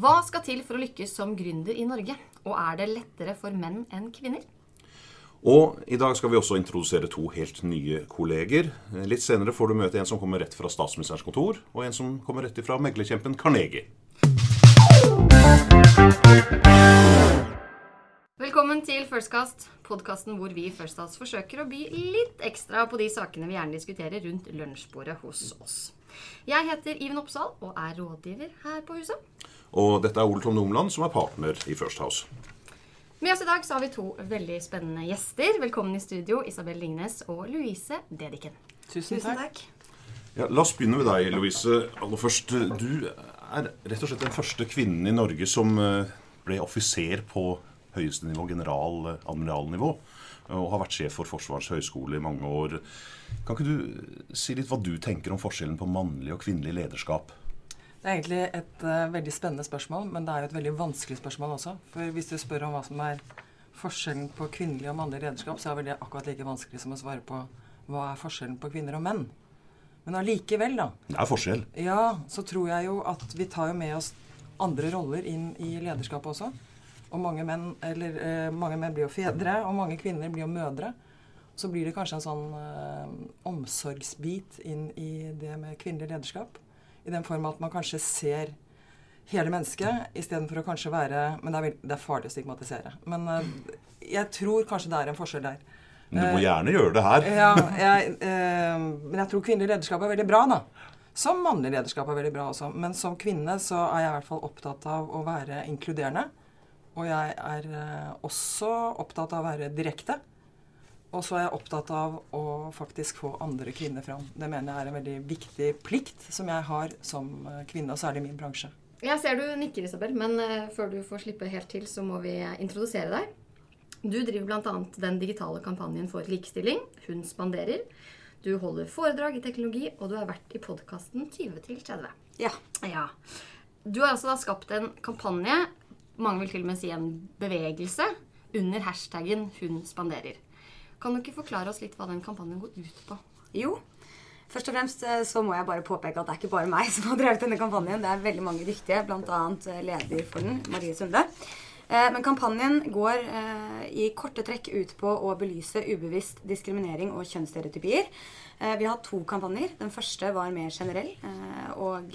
Hva skal til for å lykkes som gründer i Norge? Og er det lettere for menn enn kvinner? Og i dag skal vi også introdusere to helt nye kolleger. Litt senere får du møte en som kommer rett fra statsministerens kontor, og en som kommer rett fra meglerkjempen Carnegie. Velkommen til Firstcast, podkasten hvor vi i Firstcast forsøker å by litt ekstra på de sakene vi gjerne diskuterer rundt lunsjbordet hos oss. Jeg heter Iven Oppsal og er rådgiver her på huset. Og dette er Ole Tom Nomland som er partner i First House. Med oss i dag så har vi to veldig spennende gjester. Velkommen i studio, Isabel Lingnes og Louise Dedichen. Tusen takk. Ja, la oss begynne med deg, Louise. Aller først, Du er rett og slett den første kvinnen i Norge som eh, ble offiser på høyeste nivå, general-admiralnivå, og har vært sjef for Forsvarets høgskole i mange år. Kan ikke du si litt hva du tenker om forskjellen på mannlig og kvinnelig lederskap? Det er egentlig et uh, veldig spennende spørsmål, men det er jo et veldig vanskelig spørsmål også. For hvis du spør om hva som er forskjellen på kvinnelig og mannlig lederskap, så er vel det akkurat like vanskelig som å svare på hva er forskjellen på kvinner og menn. Men allikevel, da. Det er forskjell. Ja, så tror jeg jo at vi tar jo med oss andre roller inn i lederskapet også. Og mange menn, eller, eh, mange menn blir jo fedre, og mange kvinner blir jo mødre. Så blir det kanskje en sånn eh, omsorgsbit inn i det med kvinnelig lederskap. I den form at man kanskje ser hele mennesket istedenfor å kanskje være Men det er, det er, farlig å stigmatisere. Men eh, jeg tror kanskje det er en forskjell der. Men du må gjerne gjøre det her. Ja, jeg, eh, men jeg tror kvinnelig lederskap er veldig bra, da. Som mannlig lederskap er veldig bra også. Men som kvinne så er jeg i hvert fall opptatt av å være inkluderende. Og jeg er eh, også opptatt av å være direkte. Og så er jeg opptatt av å faktisk få andre kvinner fram. Det mener jeg er en veldig viktig plikt som jeg har som eh, kvinne, og særlig i min bransje. Jeg ser du nikker, Isabel, men uh, før du får slippe helt til, så må vi introdusere deg. Du driver bl.a. den digitale kampanjen for likestilling. Hun spanderer. Du holder foredrag i teknologi, og du har vært i podkasten 20 til 30. Ja. ja. Du har altså da skapt en kampanje, mange vil til og med si en bevegelse, under hashtaggen 'Hun spanderer'. Kan du ikke forklare oss litt hva den kampanjen går ut på? Jo. Først og fremst eh, så må jeg bare påpeke at det er ikke bare meg som har drevet denne kampanjen. Det er veldig mange dyktige, bl.a. leder for den, Marie Sunde. Eh, men kampanjen går eh, i korte trekk ut på å belyse ubevisst diskriminering og kjønnsstereotypier. Vi har to kampanjer. Den første var mer generell og,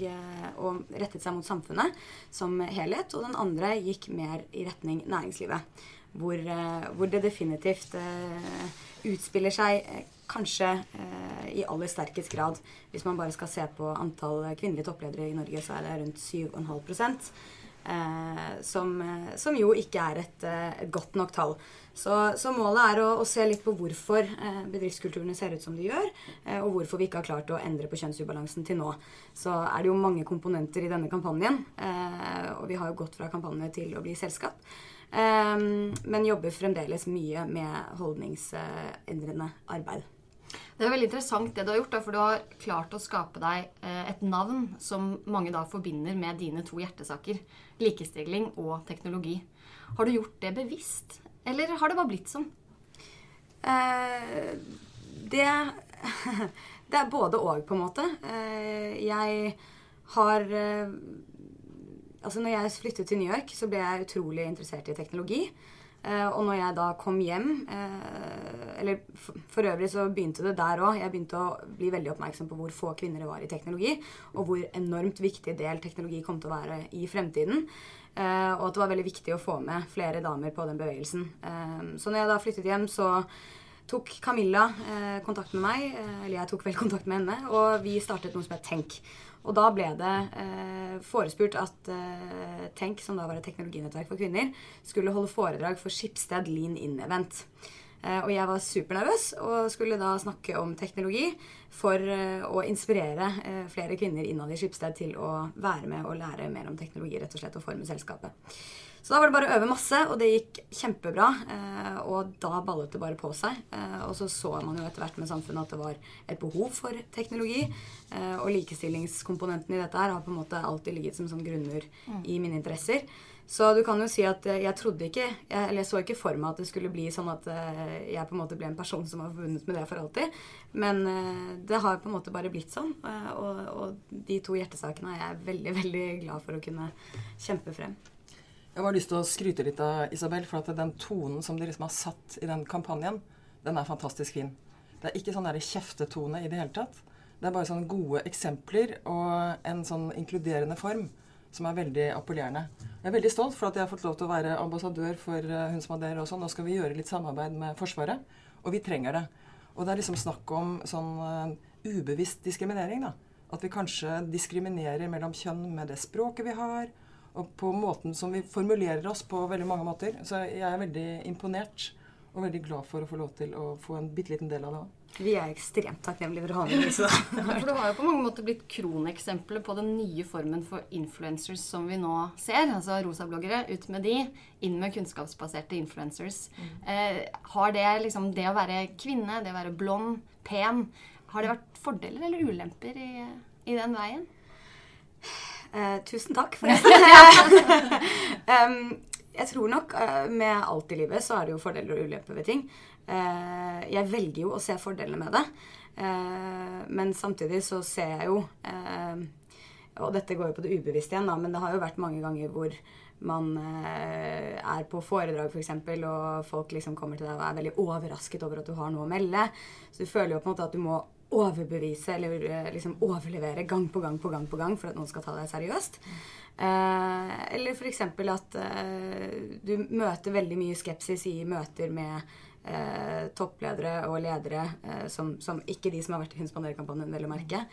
og, rettet seg mot samfunnet som helhet. Og den andre gikk mer i retning næringslivet. Hvor, hvor det definitivt utspiller seg kanskje eh, i aller sterkest grad. Hvis man bare skal se på antall kvinnelige toppledere i Norge, så er det rundt 7,5 eh, som, som jo ikke er et, et godt nok tall. Så, så målet er å, å, se litt på hvorfor eh, bedriftskulturene ser ut som de gjør, eh, og hvorfor vi ikke har klart å endre på kjønnsubalansen til nå. Så er det jo mange komponenter i denne kampanjen, eh, og vi har jo gått fra kampanje til å bli selskap. Men jobber fremdeles mye med holdningsendrende arbeid. Det er veldig interessant det du har gjort, da, for du har klart å skape deg eh, et navn som mange da forbinder med dine to hjertesaker. Likestilling og teknologi. Har du gjort det bevisst, eller har det bare blitt sånn? Eh, det, det er både og, på en måte. Eh, jeg har Altså, når jeg flyttet til New York, så ble jeg utrolig interessert i teknologi. Uh, og når jeg da kom hjem uh, Eller for, øvrig så begynte det der òg. Jeg begynte å bli veldig oppmerksom på hvor få kvinner det var i teknologi, og hvor enormt viktig del teknologi kom til å være i fremtiden. Uh, og at det var veldig viktig å få med flere damer på den bevegelsen. så når jeg da flyttet hjem, så tok Camilla kontakt med meg, eller jeg tok vel kontakt med henne, og vi startet noe som het Tenk. Og da ble det eh, forespurt at eh, Tenk, som da var et teknologinettverk for kvinner, skulle holde foredrag for Skipsted Lean In-event. Eh, og jeg var supernervøs og skulle da snakke om teknologi for eh, å inspirere eh, flere kvinner innad i Skipsted til å være med og lære mer om teknologi, rett og slett, og forme selskapet. Så da var det bare å øve masse, og det gikk kjempebra. Eh, og da ballet det bare på seg. Eh, og så så man jo etter hvert med samfunnet at det var et behov for teknologi. Eh, og likestillingskomponenten i dette her har på en måte alltid ligget som sånn grunnmur mm. i mine interesser. Så du kan jo si at jeg trodde ikke jeg, Eller jeg så ikke for meg at det skulle bli sånn at jeg på en måte ble en person som var forbundet med det for alltid. Men det har på en måte bare blitt sånn. og, og de to hjertesakene er jeg veldig, veldig glad for å kunne kjempe frem. Jeg har lyst til å skryte litt av Isabel, for at den tonen som de liksom har satt i den kampanjen, den er fantastisk fin. Det er ikke sånn der kjeftetone i det hele tatt. Det er bare sånne gode eksempler og en sånn inkluderende form som er veldig appellerende. Jeg er veldig stolt for at jeg har fått lov til å være ambassadør for uh, Hundsmader også. Nå skal vi gjøre litt samarbeid med Forsvaret, og vi trenger det. Og det er liksom snakk om sånn uh, ubevisst diskriminering, da. At vi kanskje diskriminerer mellom kjønn med det språket vi har, og på måten som vi formulerer oss på veldig mange måter. Så jeg er veldig imponert og veldig glad for å få lov til å få en bitte liten del av det òg. Vi er ekstremt takknemlige for å ha med Lise. For det har jo på mange måter blitt kroneksempelet på den nye formen for influencers som vi nå ser. Altså rosabloggere, ut med de. Inn med kunnskapsbaserte influencers. Eh, har det liksom Det å være kvinne, det å være blond, pen Har det vært fordeler eller ulemper i, i den veien? Eh, tusen takk, forresten. um, jeg tror nok uh, med alt i livet så er det jo fordeler og ulemper ved ting. Uh, jeg velger jo å se fordelene med det. Uh, men samtidig så ser jeg jo Og dette går jo på det ubevisste igjen, da, men det har jo vært mange ganger hvor man er på foredrag f.eks., for og folk liksom kommer til deg og er veldig overrasket over at du har noe å melde. Så du føler jo på en måte at du må overbevise eller liksom overlevere gang på gang på gang på gang for at noen skal ta deg seriøst. Eh, eller f.eks. at eh, du møter veldig mye skepsis i møter med eh, toppledere og ledere, eh, som, som, ikke de som har vært i Hundspanderkampanjen, vel å merke,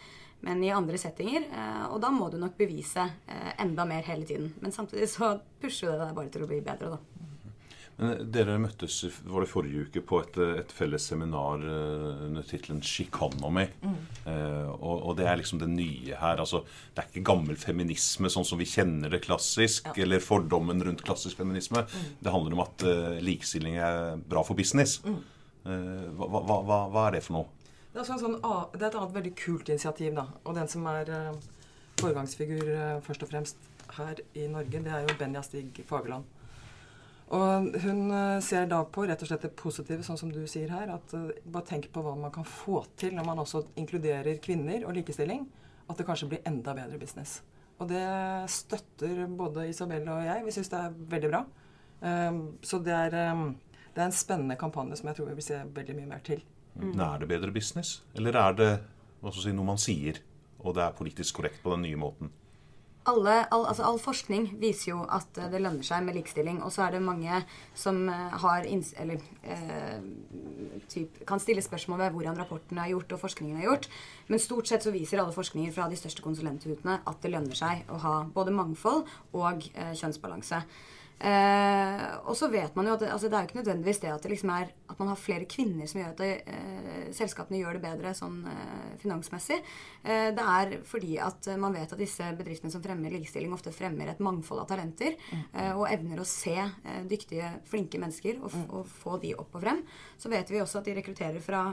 men i andre settinger. Eh, og da må du nok bevise eh, enda mer hele tiden. Men samtidig så pusher det deg bare til å bli bedre, da. Men dere møttes var det forrige uke på et, et felles seminar under tittelen 'Shikonomy'. Mm. Eh, og, og, det er liksom det nye her. altså Det er ikke gammel feminisme sånn som vi kjenner det klassisk, ja. eller fordommen rundt klassisk feminisme. Mm. Det handler om at eh, likestilling er bra for business. Mm. Eh, hva, hva, hva, hva, er det for noe? Det er, sånn, det er, et annet veldig kult initiativ. da, Og den som er foregangsfigur først og fremst her i Norge, det er jo Benja Stig Fagerland. Og hun eh, ser da på rett og slett det positive, sånn som du sier her. at uh, Bare tenk på hva man kan få til når man også inkluderer kvinner og likestilling. At det kanskje blir enda bedre business. Og det støtter både Isabel og jeg. Vi syns det er veldig bra. Um, så det er, um, det er, en spennende kampanje som jeg tror vi vil se veldig mye mer til. Mm. Er det bedre business, eller er det si, noe man sier, og det er politisk korrekt på den nye måten? Alle, all, altså all, forskning viser jo at eh, det lønner seg med likestilling. Og så er det mange som eh, har eller, eh, typ, kan stille spørsmål ved hvordan rapporten er gjort og forskningen er gjort. Men stort sett så viser alle forskninger fra de største konsulenthutene at det lønner seg å ha både mangfold og eh, kjønnsbalanse. Eh, og så vet man jo at altså det er jo ikke nødvendigvis det at det liksom er at man har flere kvinner som gjør at det, eh, selskapene gjør det bedre sånn eh, finansmessig. Eh, det er fordi at man vet at disse bedriftene som fremmer likestilling, ofte fremmer et mangfold av talenter. Mm. Eh, og evner å se eh, dyktige, flinke mennesker og, mm. og, få de opp og frem. Så vet vi også at de rekrutterer fra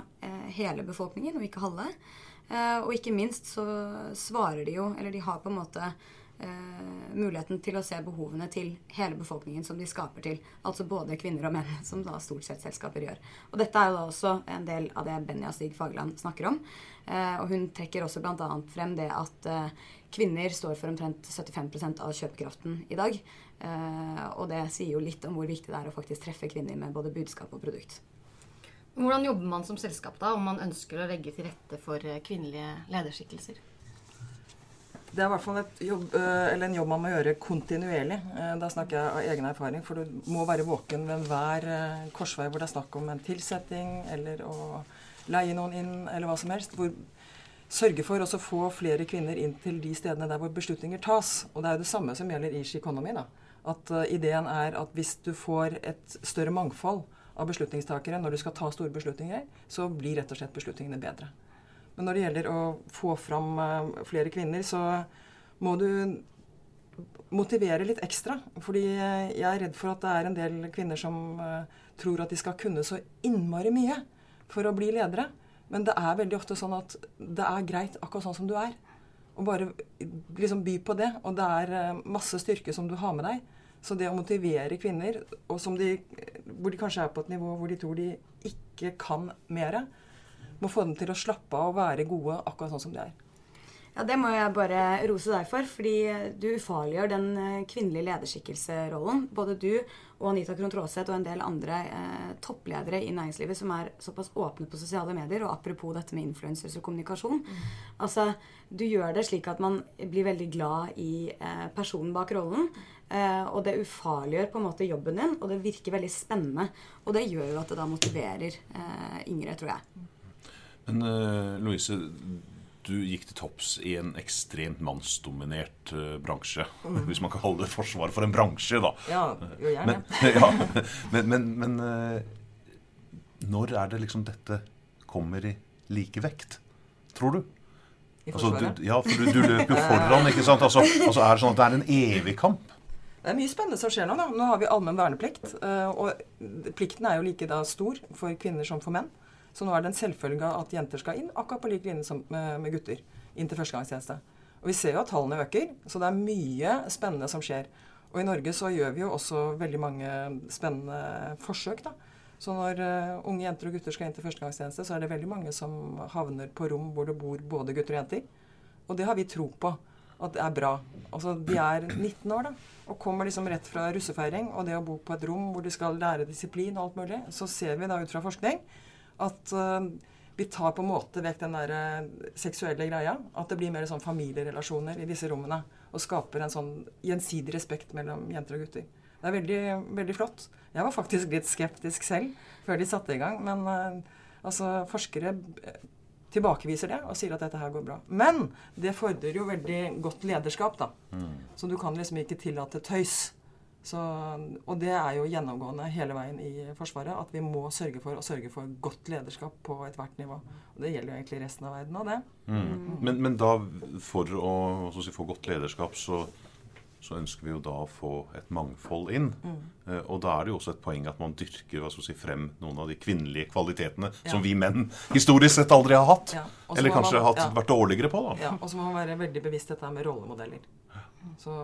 hele befolkningen, og ikke halve. og ikke minst så svarer de jo, eller de har på en måte muligheten til å se behovene til hele befolkningen som de skaper til. Altså både kvinner og menn, som da stort sett selskaper gjør. Og dette er jo da også en del av det Benja Stig Fagerland snakker om. Eh, og hun trekker også bl.a. frem det at eh, kvinner står for omtrent 75% av kjøpekraften i dag. Eh, og det sier jo litt om hvor viktig det er å faktisk treffe kvinner med både budskap og produkt. Hvordan jobber man som selskap da, om man ønsker å legge til rette for eh, kvinnelige lederskikkelser? Det er i hvert fall jobb, eh, en jobb man må gjøre kontinuerlig. Eh, da snakker jeg av egen erfaring. For du må være våken ved hver eh, korsvei hvor det er snakk om en tilsetting eller å leie noen inn, eller hva som helst. Hvor, sørge for å få flere kvinner inn til de stedene der hvor beslutninger tas. Og det er jo det samme som gjelder i da. At ideen er at hvis du får et større mangfold av beslutningstakere når du skal ta store beslutninger, så blir rett og slett beslutningene bedre. Men når det gjelder å få fram uh, flere kvinner, så må du motivere litt ekstra. Fordi jeg er redd for at det er en del kvinner som uh, tror at de skal kunne så innmari mye for å bli ledere. Men det er veldig ofte sånn at det er greit akkurat sånn som du er. Og bare liksom by på det. Og det er uh, masse styrke som du har med deg. Så det å motivere kvinner, de, hvor de kanskje er på et nivå hvor de tror de ikke kan mer, må få dem til å slappe av og være gode akkurat sånn som de er. Ja, Det må jeg bare rose deg for, fordi du ufarliggjør den eh, kvinnelige lederskikkelserollen. Både du og Anita Krohn Traaseth og en del andre eh, toppledere i næringslivet som er såpass åpne på sosiale medier, og apropos dette med influencers og kommunikasjon. Mm. Altså, Du gjør det slik at man blir veldig glad i eh, personen bak rollen. Eh, og det ufarliggjør på en måte jobben din, og det virker veldig spennende. Og det gjør jo at det da motiverer eh, yngre, tror jeg. Men uh, Louise, du gikk til topps i en ekstremt mannsdominert uh, bransje. Mm. Hvis man kan kalle det Forsvaret for en bransje, da. Ja, jo gjerne. Men, ja, men, men, men uh, når er det liksom dette kommer i likevekt, tror du? I Forsvaret? Altså, du, ja, for du, du løper jo foran, ikke sant? Altså, altså, Er det sånn at det er en evig kamp? Det er mye spennende som skjer nå. da. Nå har vi allmenn verneplikt. Og plikten er jo like da stor for kvinner som for menn. Så nå er det en selvfølge at jenter skal inn, akkurat på lik linje som med gutter. Inn til førstegangstjeneste. Og vi ser jo at tallene øker, så det er mye spennende som skjer. Og i Norge så gjør vi jo også veldig mange spennende forsøk, da. Så når uh, unge jenter og gutter skal inn til førstegangstjeneste, så er det veldig mange som havner på rom hvor det bor både gutter og jenter. Og det har vi tro på at det er bra. Altså, De er 19 år da, og kommer liksom rett fra russefeiring. Og det å bo på et rom hvor de skal lære disiplin og alt mulig, så ser vi da ut fra forskning at uh, vi tar på en måte vekk den der uh, seksuelle greia. At det blir mer sånn familierelasjoner i disse rommene. Og skaper en sånn gjensidig respekt mellom jenter og gutter. Det er veldig, veldig flott. Jeg var faktisk litt skeptisk selv før de satte i gang. Men uh, altså, forskere tilbakeviser det og sier at dette her går bra. Men det fordrer jo veldig godt lederskap, da. Mm. Så du kan liksom ikke tillate tøys. Så, og det er jo gjennomgående hele veien i Forsvaret at vi må sørge for å sørge for godt lederskap på ethvert nivå. Og det gjelder jo egentlig resten av verden òg, det. Mm. Mm. Men, men, da, for å si, få godt lederskap, så, så, ønsker vi jo da å få et mangfold inn. Mm. Eh, og da er det jo også et poeng at man dyrker hva skal si, frem noen av de kvinnelige kvalitetene ja. som vi menn historisk sett aldri har hatt. Ja. Eller kanskje man, hatt, ja. vært dårligere på. da. Ja, Og så må man være veldig bevisst dette med rollemodeller. Så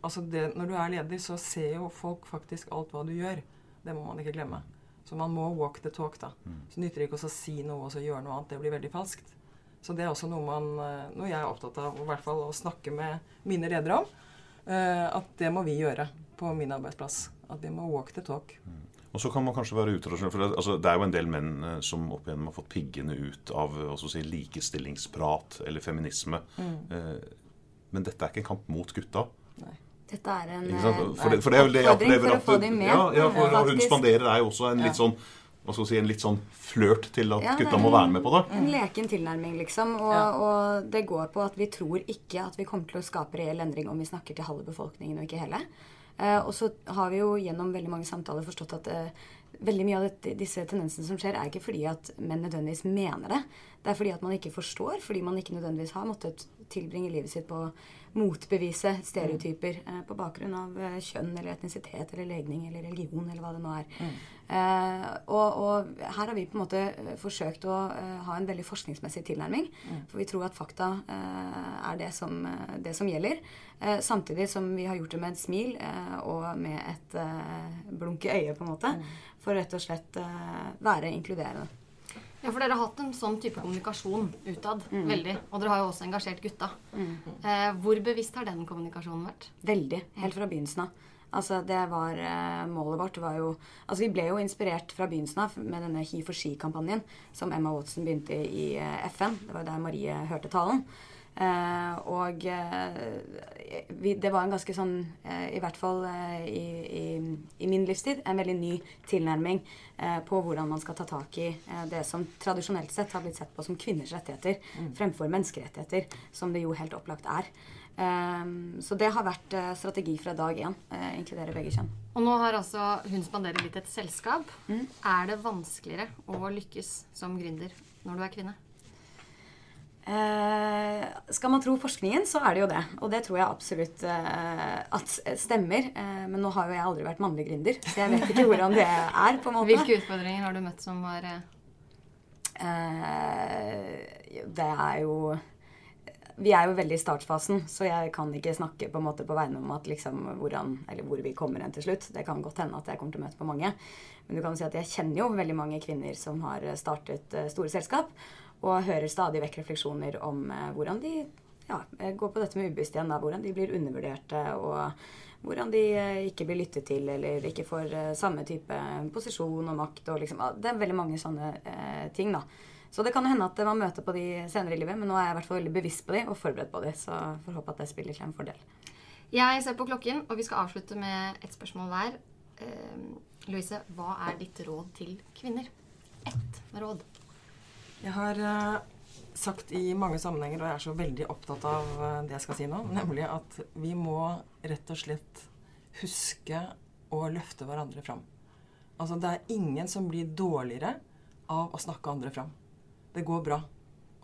altså det, Når du er leder, så ser jo folk faktisk alt hva du gjør. Det må man ikke glemme. Så man må walk the talk, da. Mm. Så nytter det ikke å si noe og så gjøre noe annet. Det blir veldig falskt. Så det er også noe, man, eh, noe jeg er opptatt av i hvert fall å snakke med mine ledere om. Uh, at det må vi gjøre på min arbeidsplass. At vi må walk the talk. Mm. Og så kan man kanskje være utradisjonell, for det, altså, det, er jo en del menn eh, som opp igjennom har fått piggene ut av si, likestillingsprat eller feminisme. Mm. Eh, men dette er ikke en kamp mot gutta. Nei. Dette er en for, det, for det er vel det jeg opplever at ja, ja, for ja, Hun spanderer er jo også en litt sånn hva skal si, en litt sånn flørt til at ja, gutta må være med på det. En leken tilnærming, liksom. Og, ja. og, det går på at vi tror ikke at vi kommer til å skape reell endring om vi snakker til halve befolkningen og ikke hele. Uh, og så har vi jo gjennom veldig mange samtaler forstått at uh, veldig mye av dette, disse tendensene som skjer, er ikke fordi at menn nødvendigvis mener det. Det er fordi at man ikke forstår, fordi man ikke nødvendigvis har måttet tilbringe livet sitt på motbevise stereotyper eh, på bakgrunn av eh, kjønn eller etnisitet eller legning eller religion eller hva det nå er. Mm. Eh, og, og, her har vi på en måte eh, forsøkt å eh, ha en veldig forskningsmessig tilnærming. Mm. For vi tror at fakta eh, er det som, det som gjelder. samtidig som vi har gjort det med et smil og med et blunk i øyet, på en måte. Mm. For rett og slett være inkluderende. Ja, for dere har hatt en sånn type kommunikasjon utad. Mm. Veldig. Og dere har jo også engasjert gutta. Mm. Eh, hvor bevisst har den kommunikasjonen vært? Veldig. Helt fra begynnelsen av. Altså, det var eh, Målet vårt var jo Altså, vi ble jo inspirert fra begynnelsen av med denne He for She-kampanjen som Emma Watson begynte i i FN. Det var der Marie hørte talen. Uh, og uh, vi, det var en ganske sånn, uh, i hvert fall i, i, i, min livstid, en veldig ny tilnærming på hvordan man skal ta tak i det som tradisjonelt sett har blitt sett på som kvinners rettigheter, mm. fremfor menneskerettigheter, som det jo helt opplagt er. så det har vært strategi fra dag én. inkludere begge kjønn. Og nå har altså Hun spanderer litt et selskap. Mm. Er det vanskeligere å lykkes som gründer når du er kvinne? Eh, skal man tro forskningen, så er det jo det. Og det tror jeg absolutt eh, at stemmer. Eh, men nå har jo jeg aldri vært mannlig gründer, så jeg vet ikke hvordan det er. på en måte. Hvilke utfordringer har du møtt som var eh, Det er jo vi er jo veldig i startfasen, så jeg kan ikke snakke på en måte på vegne om at liksom hvordan, eller hvor vi kommer hen til slutt. Det kan godt hende at jeg kommer til å møte på mange. Men du kan si at jeg kjenner jo veldig mange kvinner som har startet uh, store selskap, og hører stadig vekk refleksjoner om uh, hvordan de ja, går på dette med ubevisst igjen, da, hvordan de blir undervurderte, og hvordan de uh, ikke blir lyttet til, eller ikke får samme type posisjon og makt. Og liksom, det er veldig mange sånne ting, da. Så det kan jo hende at man møter på de senere i livet, men nå er jeg i hvert fall veldig bevisst på de og forberedt på de, så får håpe at det spiller til en fordel. Jeg ser på klokken, og vi skal avslutte med et spørsmål hver. Eh, Louise, hva er ditt råd til kvinner? Ett råd. Jeg har uh, sagt i mange sammenhenger, og jeg er så veldig opptatt av uh, det jeg skal si nå, nemlig at vi må rett og slett huske å løfte hverandre fram. Altså, det er ingen som blir dårligere av å snakke andre fram. Det går bra.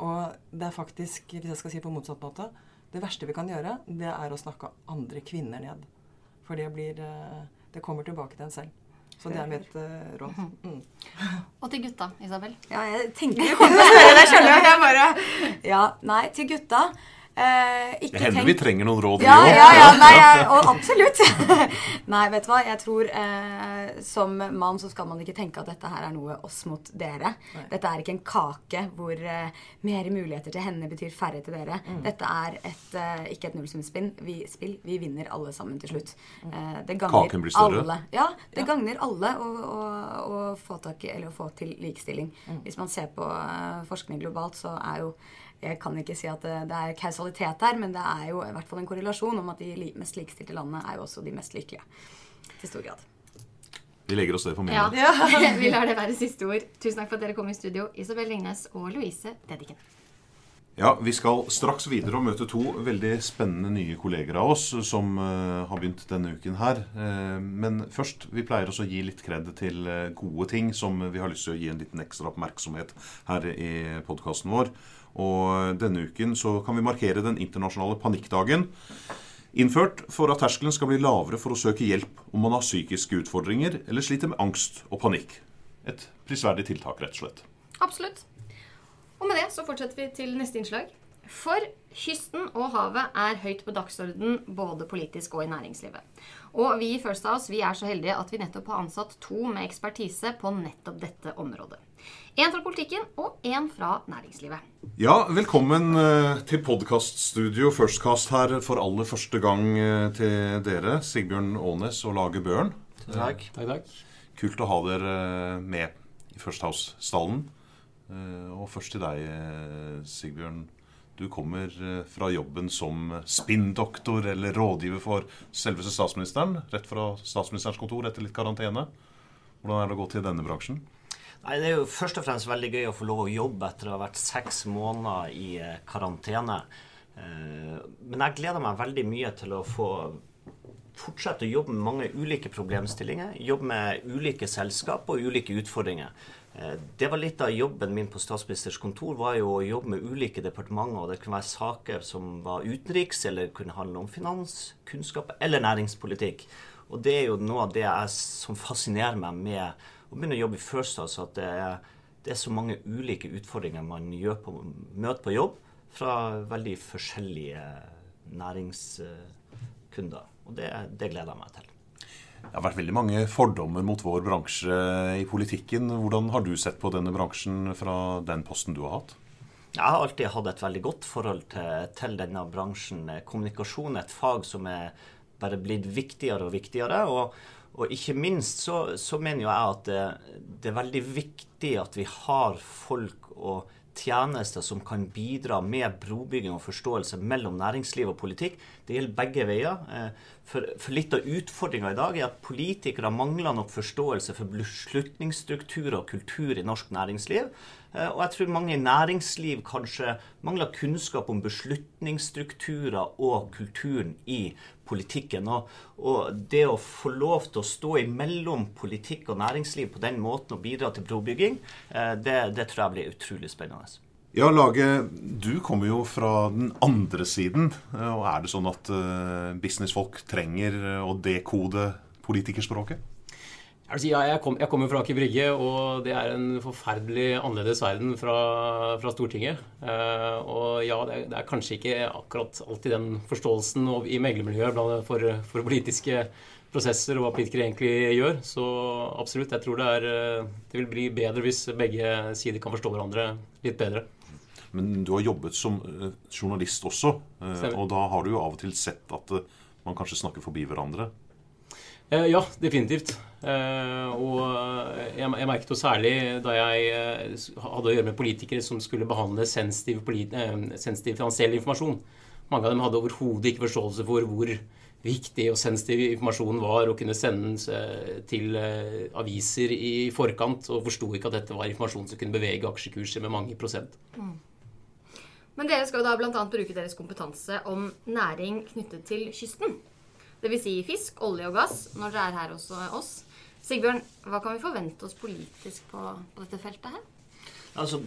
Og det er faktisk, hvis jeg skal si på motsatt måte, det verste vi kan gjøre, det er å snakke andre kvinner ned. For det blir eh, Det kommer tilbake til en selv. Så det er mitt uh, råd. Mm. Og til gutta, Isabel? Ja, jeg tenker du kom til å spørre det, skjønner du. Jeg bare Ja, nei, til gutta Eh, det hender tenk... vi trenger noen råd, ja, vi òg. Ja, ja, nei, jeg, og absolutt. nei, vet du hva. Jeg tror eh, som mann så skal man ikke tenke at dette her er noe oss mot dere. Nei. Dette er ikke en kake hvor eh, mer muligheter til henne betyr færre til dere. Mm. Dette er et, eh, ikke et nullsumspill. Vi, spill, vi vinner alle sammen til slutt. Mm. Eh, det gagner Kaken blir større? Alle. Ja, det ja. gagner alle å, å, å, få tak i, eller å få til likestilling. Mm. Hvis man ser på uh, forskning globalt, så er jo jeg kan ikke si at det, er kausalitet her, men det er jo i hvert fall en korrelasjon om at de mest likestilte landene er jo også de mest lykkelige. Til stor grad. Vi legger oss det for minnet. Ja. vi lar det være siste ord. Tusen takk for at dere kom i studio, Isabel Ringnes og Louise Dediken. Ja, Vi skal straks videre og møte to veldig spennende nye kolleger av oss som uh, har begynt denne uken her. Uh, men først, vi pleier også å gi litt kred til uh, gode ting som vi har lyst til å gi en liten ekstra oppmerksomhet her i podkasten vår. Og denne uken så kan vi markere den internasjonale panikkdagen. Innført for at terskelen skal bli lavere for å søke hjelp om man har psykiske utfordringer eller sliter med angst og panikk. Et prisverdig tiltak, rett og slett. Absolutt. Og med det så fortsetter vi til neste innslag. For kysten og havet er høyt på dagsorden både politisk og i næringslivet. Og vi i First House vi er så heldige at vi nettopp har ansatt to med ekspertise på nettopp dette området. Én fra politikken og én fra næringslivet. Ja, velkommen eh, til podkaststudio Firstcast her for aller første gang eh, til dere. Sigbjørn Aanes og Lage Børn. Takk. takk, takk. Kult å ha dere eh, med i First House-stallen. Og først til deg, Sigbjørn. Du kommer fra jobben som spinndoktor eller rådgiver for selveste statsministeren. Rett fra statsministerens kontor etter litt karantene. Hvordan er det å gå til denne bransjen? Nei, Det er jo først og fremst veldig gøy å få lov å jobbe etter å ha vært seks måneder i eh, karantene. Eh, men jeg gleder meg veldig mye til å få fortsette å jobbe med mange ulike problemstillinger. Jobbe med ulike selskap og ulike utfordringer. Eh, det var litt av jobben min på statsministers kontor, var jo å jobbe med ulike departementer. og Det kunne være saker som var utenriks, eller kunne handle om finans, kunnskap eller næringspolitikk. Og det er jo noe av det jeg, som fascinerer meg med å begynne å jobbe i First House, at det er, det er, så mange ulike utfordringer man på, møter på jobb fra veldig forskjellige næringskunder. Og det, det gleder jeg meg til. Det har vært veldig mange fordommer mot vår bransje i politikken. Hvordan har du sett på denne bransjen fra den posten du har hatt? Jeg har alltid hatt et veldig godt forhold til, til denne bransjen. Kommunikasjon er et fag som er bare blitt viktigere og viktigere. og og ikke minst så, så mener jeg at det, det, er veldig viktig at vi har folk og tjenester som kan bidra med brobygging og forståelse mellom næringsliv og politikk. Det gjelder begge veier. For, for litt av utfordringa i dag er at politikere mangler nok forståelse for beslutningsstrukturer og kultur i norsk næringsliv. Eh, og jeg tror mange i næringsliv kanskje mangler kunnskap om beslutningsstrukturer og kulturen i politikken. Og, og, det å få lov til å stå imellom politikk og næringsliv på den måten og bidra til brobygging, eh, det, det tror jeg blir utrolig spennende. Ja, Lage, du kommer jo fra den andre siden. Eh, og Er det sånn at uh, businessfolk trenger å dekode politikerspråket? Jeg, si, ja, jeg, kom, jeg kommer fra Aker Brygge, og det er en forferdelig annerledes verden fra, fra Stortinget. Eh, og ja, det er, det er, kanskje ikke akkurat alltid den forståelsen i meglermiljøet for, for, politiske prosesser og hva politikere egentlig gjør. Så absolutt, jeg tror det, er, eh, det vil bli bedre hvis begge sider kan forstå hverandre litt bedre. Men du har jobbet som eh, journalist også, eh, og da har du jo av og til sett at man kanskje snakker forbi hverandre. Eh, ja, definitivt. Eh, og jeg, merket jo særlig da jeg eh, hadde å gjøre med politikere som skulle behandle sensitiv, sensitiv finansiell informasjon. Mange av dem hadde overhodet ikke forståelse for hvor viktig og sensitiv informasjonen var å kunne sendes til aviser i forkant, og forsto ikke at dette var informasjon som kunne bevege aksjekurser med mange prosent. Mm. Men dere skal da bl.a. bruke deres kompetanse om næring knyttet til kysten. Dvs. Si fisk, olje og gass, når dere er her hos oss. Sigbjørn, hva kan vi forvente oss politisk på, på dette feltet her? Altså,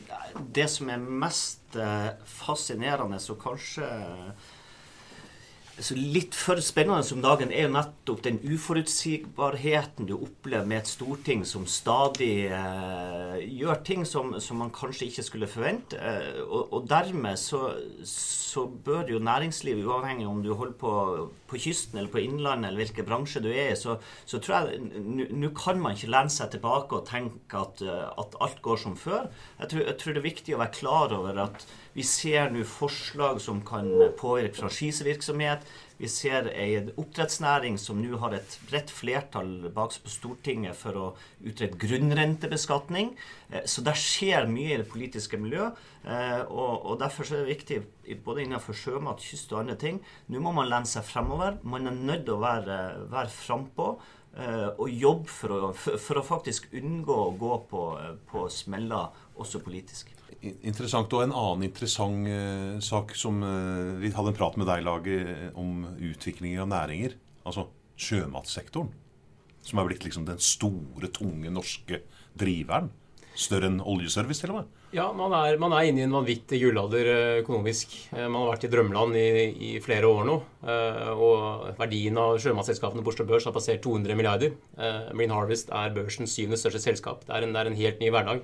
det som er mest eh, fascinerende og kanskje så litt for spennende om dagen er jo nettopp den uforutsigbarheten du opplever med et storting som stadig eh, gjør ting som, som, man kanskje ikke skulle forvente. Eh, og, og, dermed så, så, bør jo næringslivet, uavhengig om du holder på på kysten eller på innlandet eller hvilken bransje du er i, så, så tror jeg nå kan man ikke lene seg tilbake og tenke at, eh, at alt går som før. Jeg tror, jeg tror det er viktig å være klar over at vi ser nå forslag som kan påvirke franchisevirksomhet. Vi ser en oppdrettsnæring som nå har et bredt flertall bak seg på Stortinget for å utrede grunnrentebeskatning. Eh, så det skjer mye i det politiske miljøet. Eh, og, Derfor er det viktig både innenfor sjømat, kyst og andre ting. Nå må man lene seg fremover. Man er nødt til å være, være frampå. Eh, og jobbe for å, for å, faktisk unngå å gå på, på smeller, også politisk interessant. Og en annen interessant uh, sak som uh, Vi hadde en prat med deg, Lage, om utvikling av næringer. Altså sjømatsektoren. Som er blitt liksom den store, tunge norske driveren. Større enn oljeservice, til og med. Ja, man er, man er inne i en vanvittig gullalder eh, økonomisk. Man har vært i drømmeland i, i flere år nå. Og verdien av sjømatselskapene på Oslo Børs har passert 200 milliarder. Marine Harvest er børsens syvende største selskap. Det er en, det er en helt ny hverdag.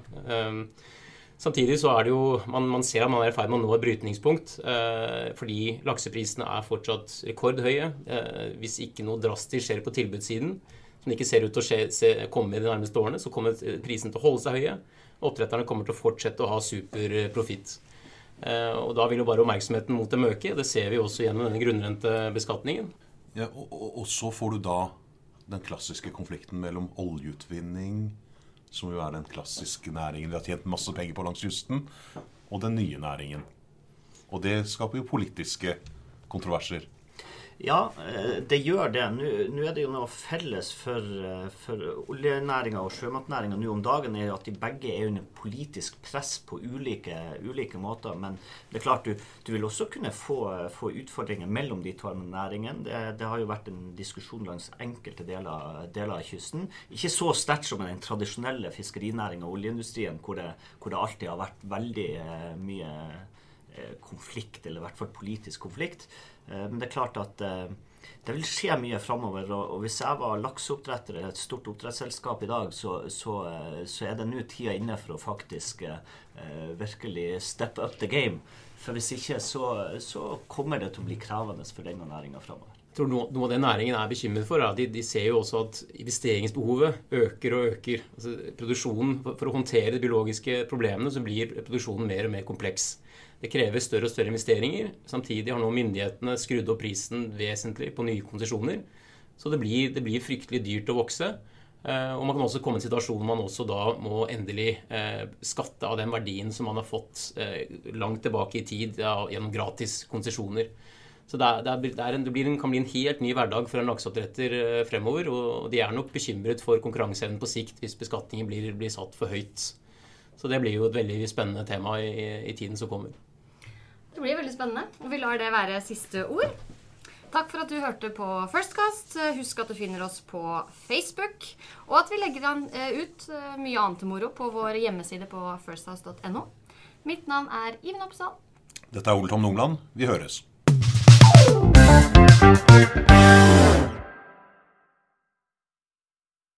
Samtidig så er det jo Man, man ser at man er i ferd med å nå et brytningspunkt. Eh, fordi lakseprisene er fortsatt rekordhøye. Eh, hvis ikke noe drastisk skjer på tilbudssiden, som ikke ser ut til å skje, se, komme i de nærmeste årene, så kommer prisen til å holde seg høye. Oppdretterne kommer til å fortsette å ha superprofitt. Eh, og da vil jo bare oppmerksomheten mot dem øke. Det ser vi også gjennom denne grunnrentebeskatningen. Ja, og, og, og så får du da den klassiske konflikten mellom oljeutvinning som jo er den klassiske næringen vi har tjent masse penger på langs kysten, og den nye næringen. Og det skaper jo politiske kontroverser. Ja, eh, det gjør det. Nå er det jo noe felles for, eh, for oljenæringa og sjømatnæringa nå om dagen, er at de begge er under politisk press på ulike, ulike måter. Men det er klart, du, du vil også kunne få, få, utfordringer mellom de to næringene. Det, det, har jo vært en diskusjon langs enkelte deler, deler av kysten. Ikke så sterkt som den tradisjonelle fiskerinæringa og oljeindustrien, hvor det, hvor det alltid har vært veldig eh, mye konflikt, eller i hvert fall politisk konflikt. Eh, men det er klart at eh, det vil skje mye framover. Og, hvis jeg var lakseoppdretter i et stort oppdrettsselskap i dag, så, så, eh, så er det nå tida inne for å faktisk eh, virkelig step up the game. For hvis ikke, så, så kommer det til å bli krevende for denne næringa framover. Tror noe, av det næringen er bekymret for, de, de, ser jo også at investeringsbehovet øker og øker. Altså, produksjonen, for, for å håndtere de biologiske problemene så blir produksjonen mer og mer kompleks. Det krever større og større investeringer. Samtidig har nå myndighetene skrudd opp prisen vesentlig på nye konsesjoner. Så det blir, det blir, fryktelig dyrt å vokse. Eh, og man kan også komme i en situasjon hvor man også da må endelig eh, skatte av den verdien som man har fått eh, langt tilbake i tid gjennom gratis konsesjoner. Så det, er, det, er en, det en, kan bli en helt ny hverdag for en lakseoppdretter fremover. Og de er nok bekymret for konkurranseevnen på sikt hvis beskatningen blir, blir, satt for høyt. Så det blir jo et veldig spennende tema i, i tiden som kommer. Det blir veldig spennende, og vi lar det være siste ord. Takk for at du hørte på Firstcast. Husk at du finner oss på Facebook. Og at vi legger eh, ut eh, mye annet moro på vår hjemmeside på firsthouse.no. Mitt navn er Iven Oppsal. Dette er Ole Tom Nordland. Vi høres.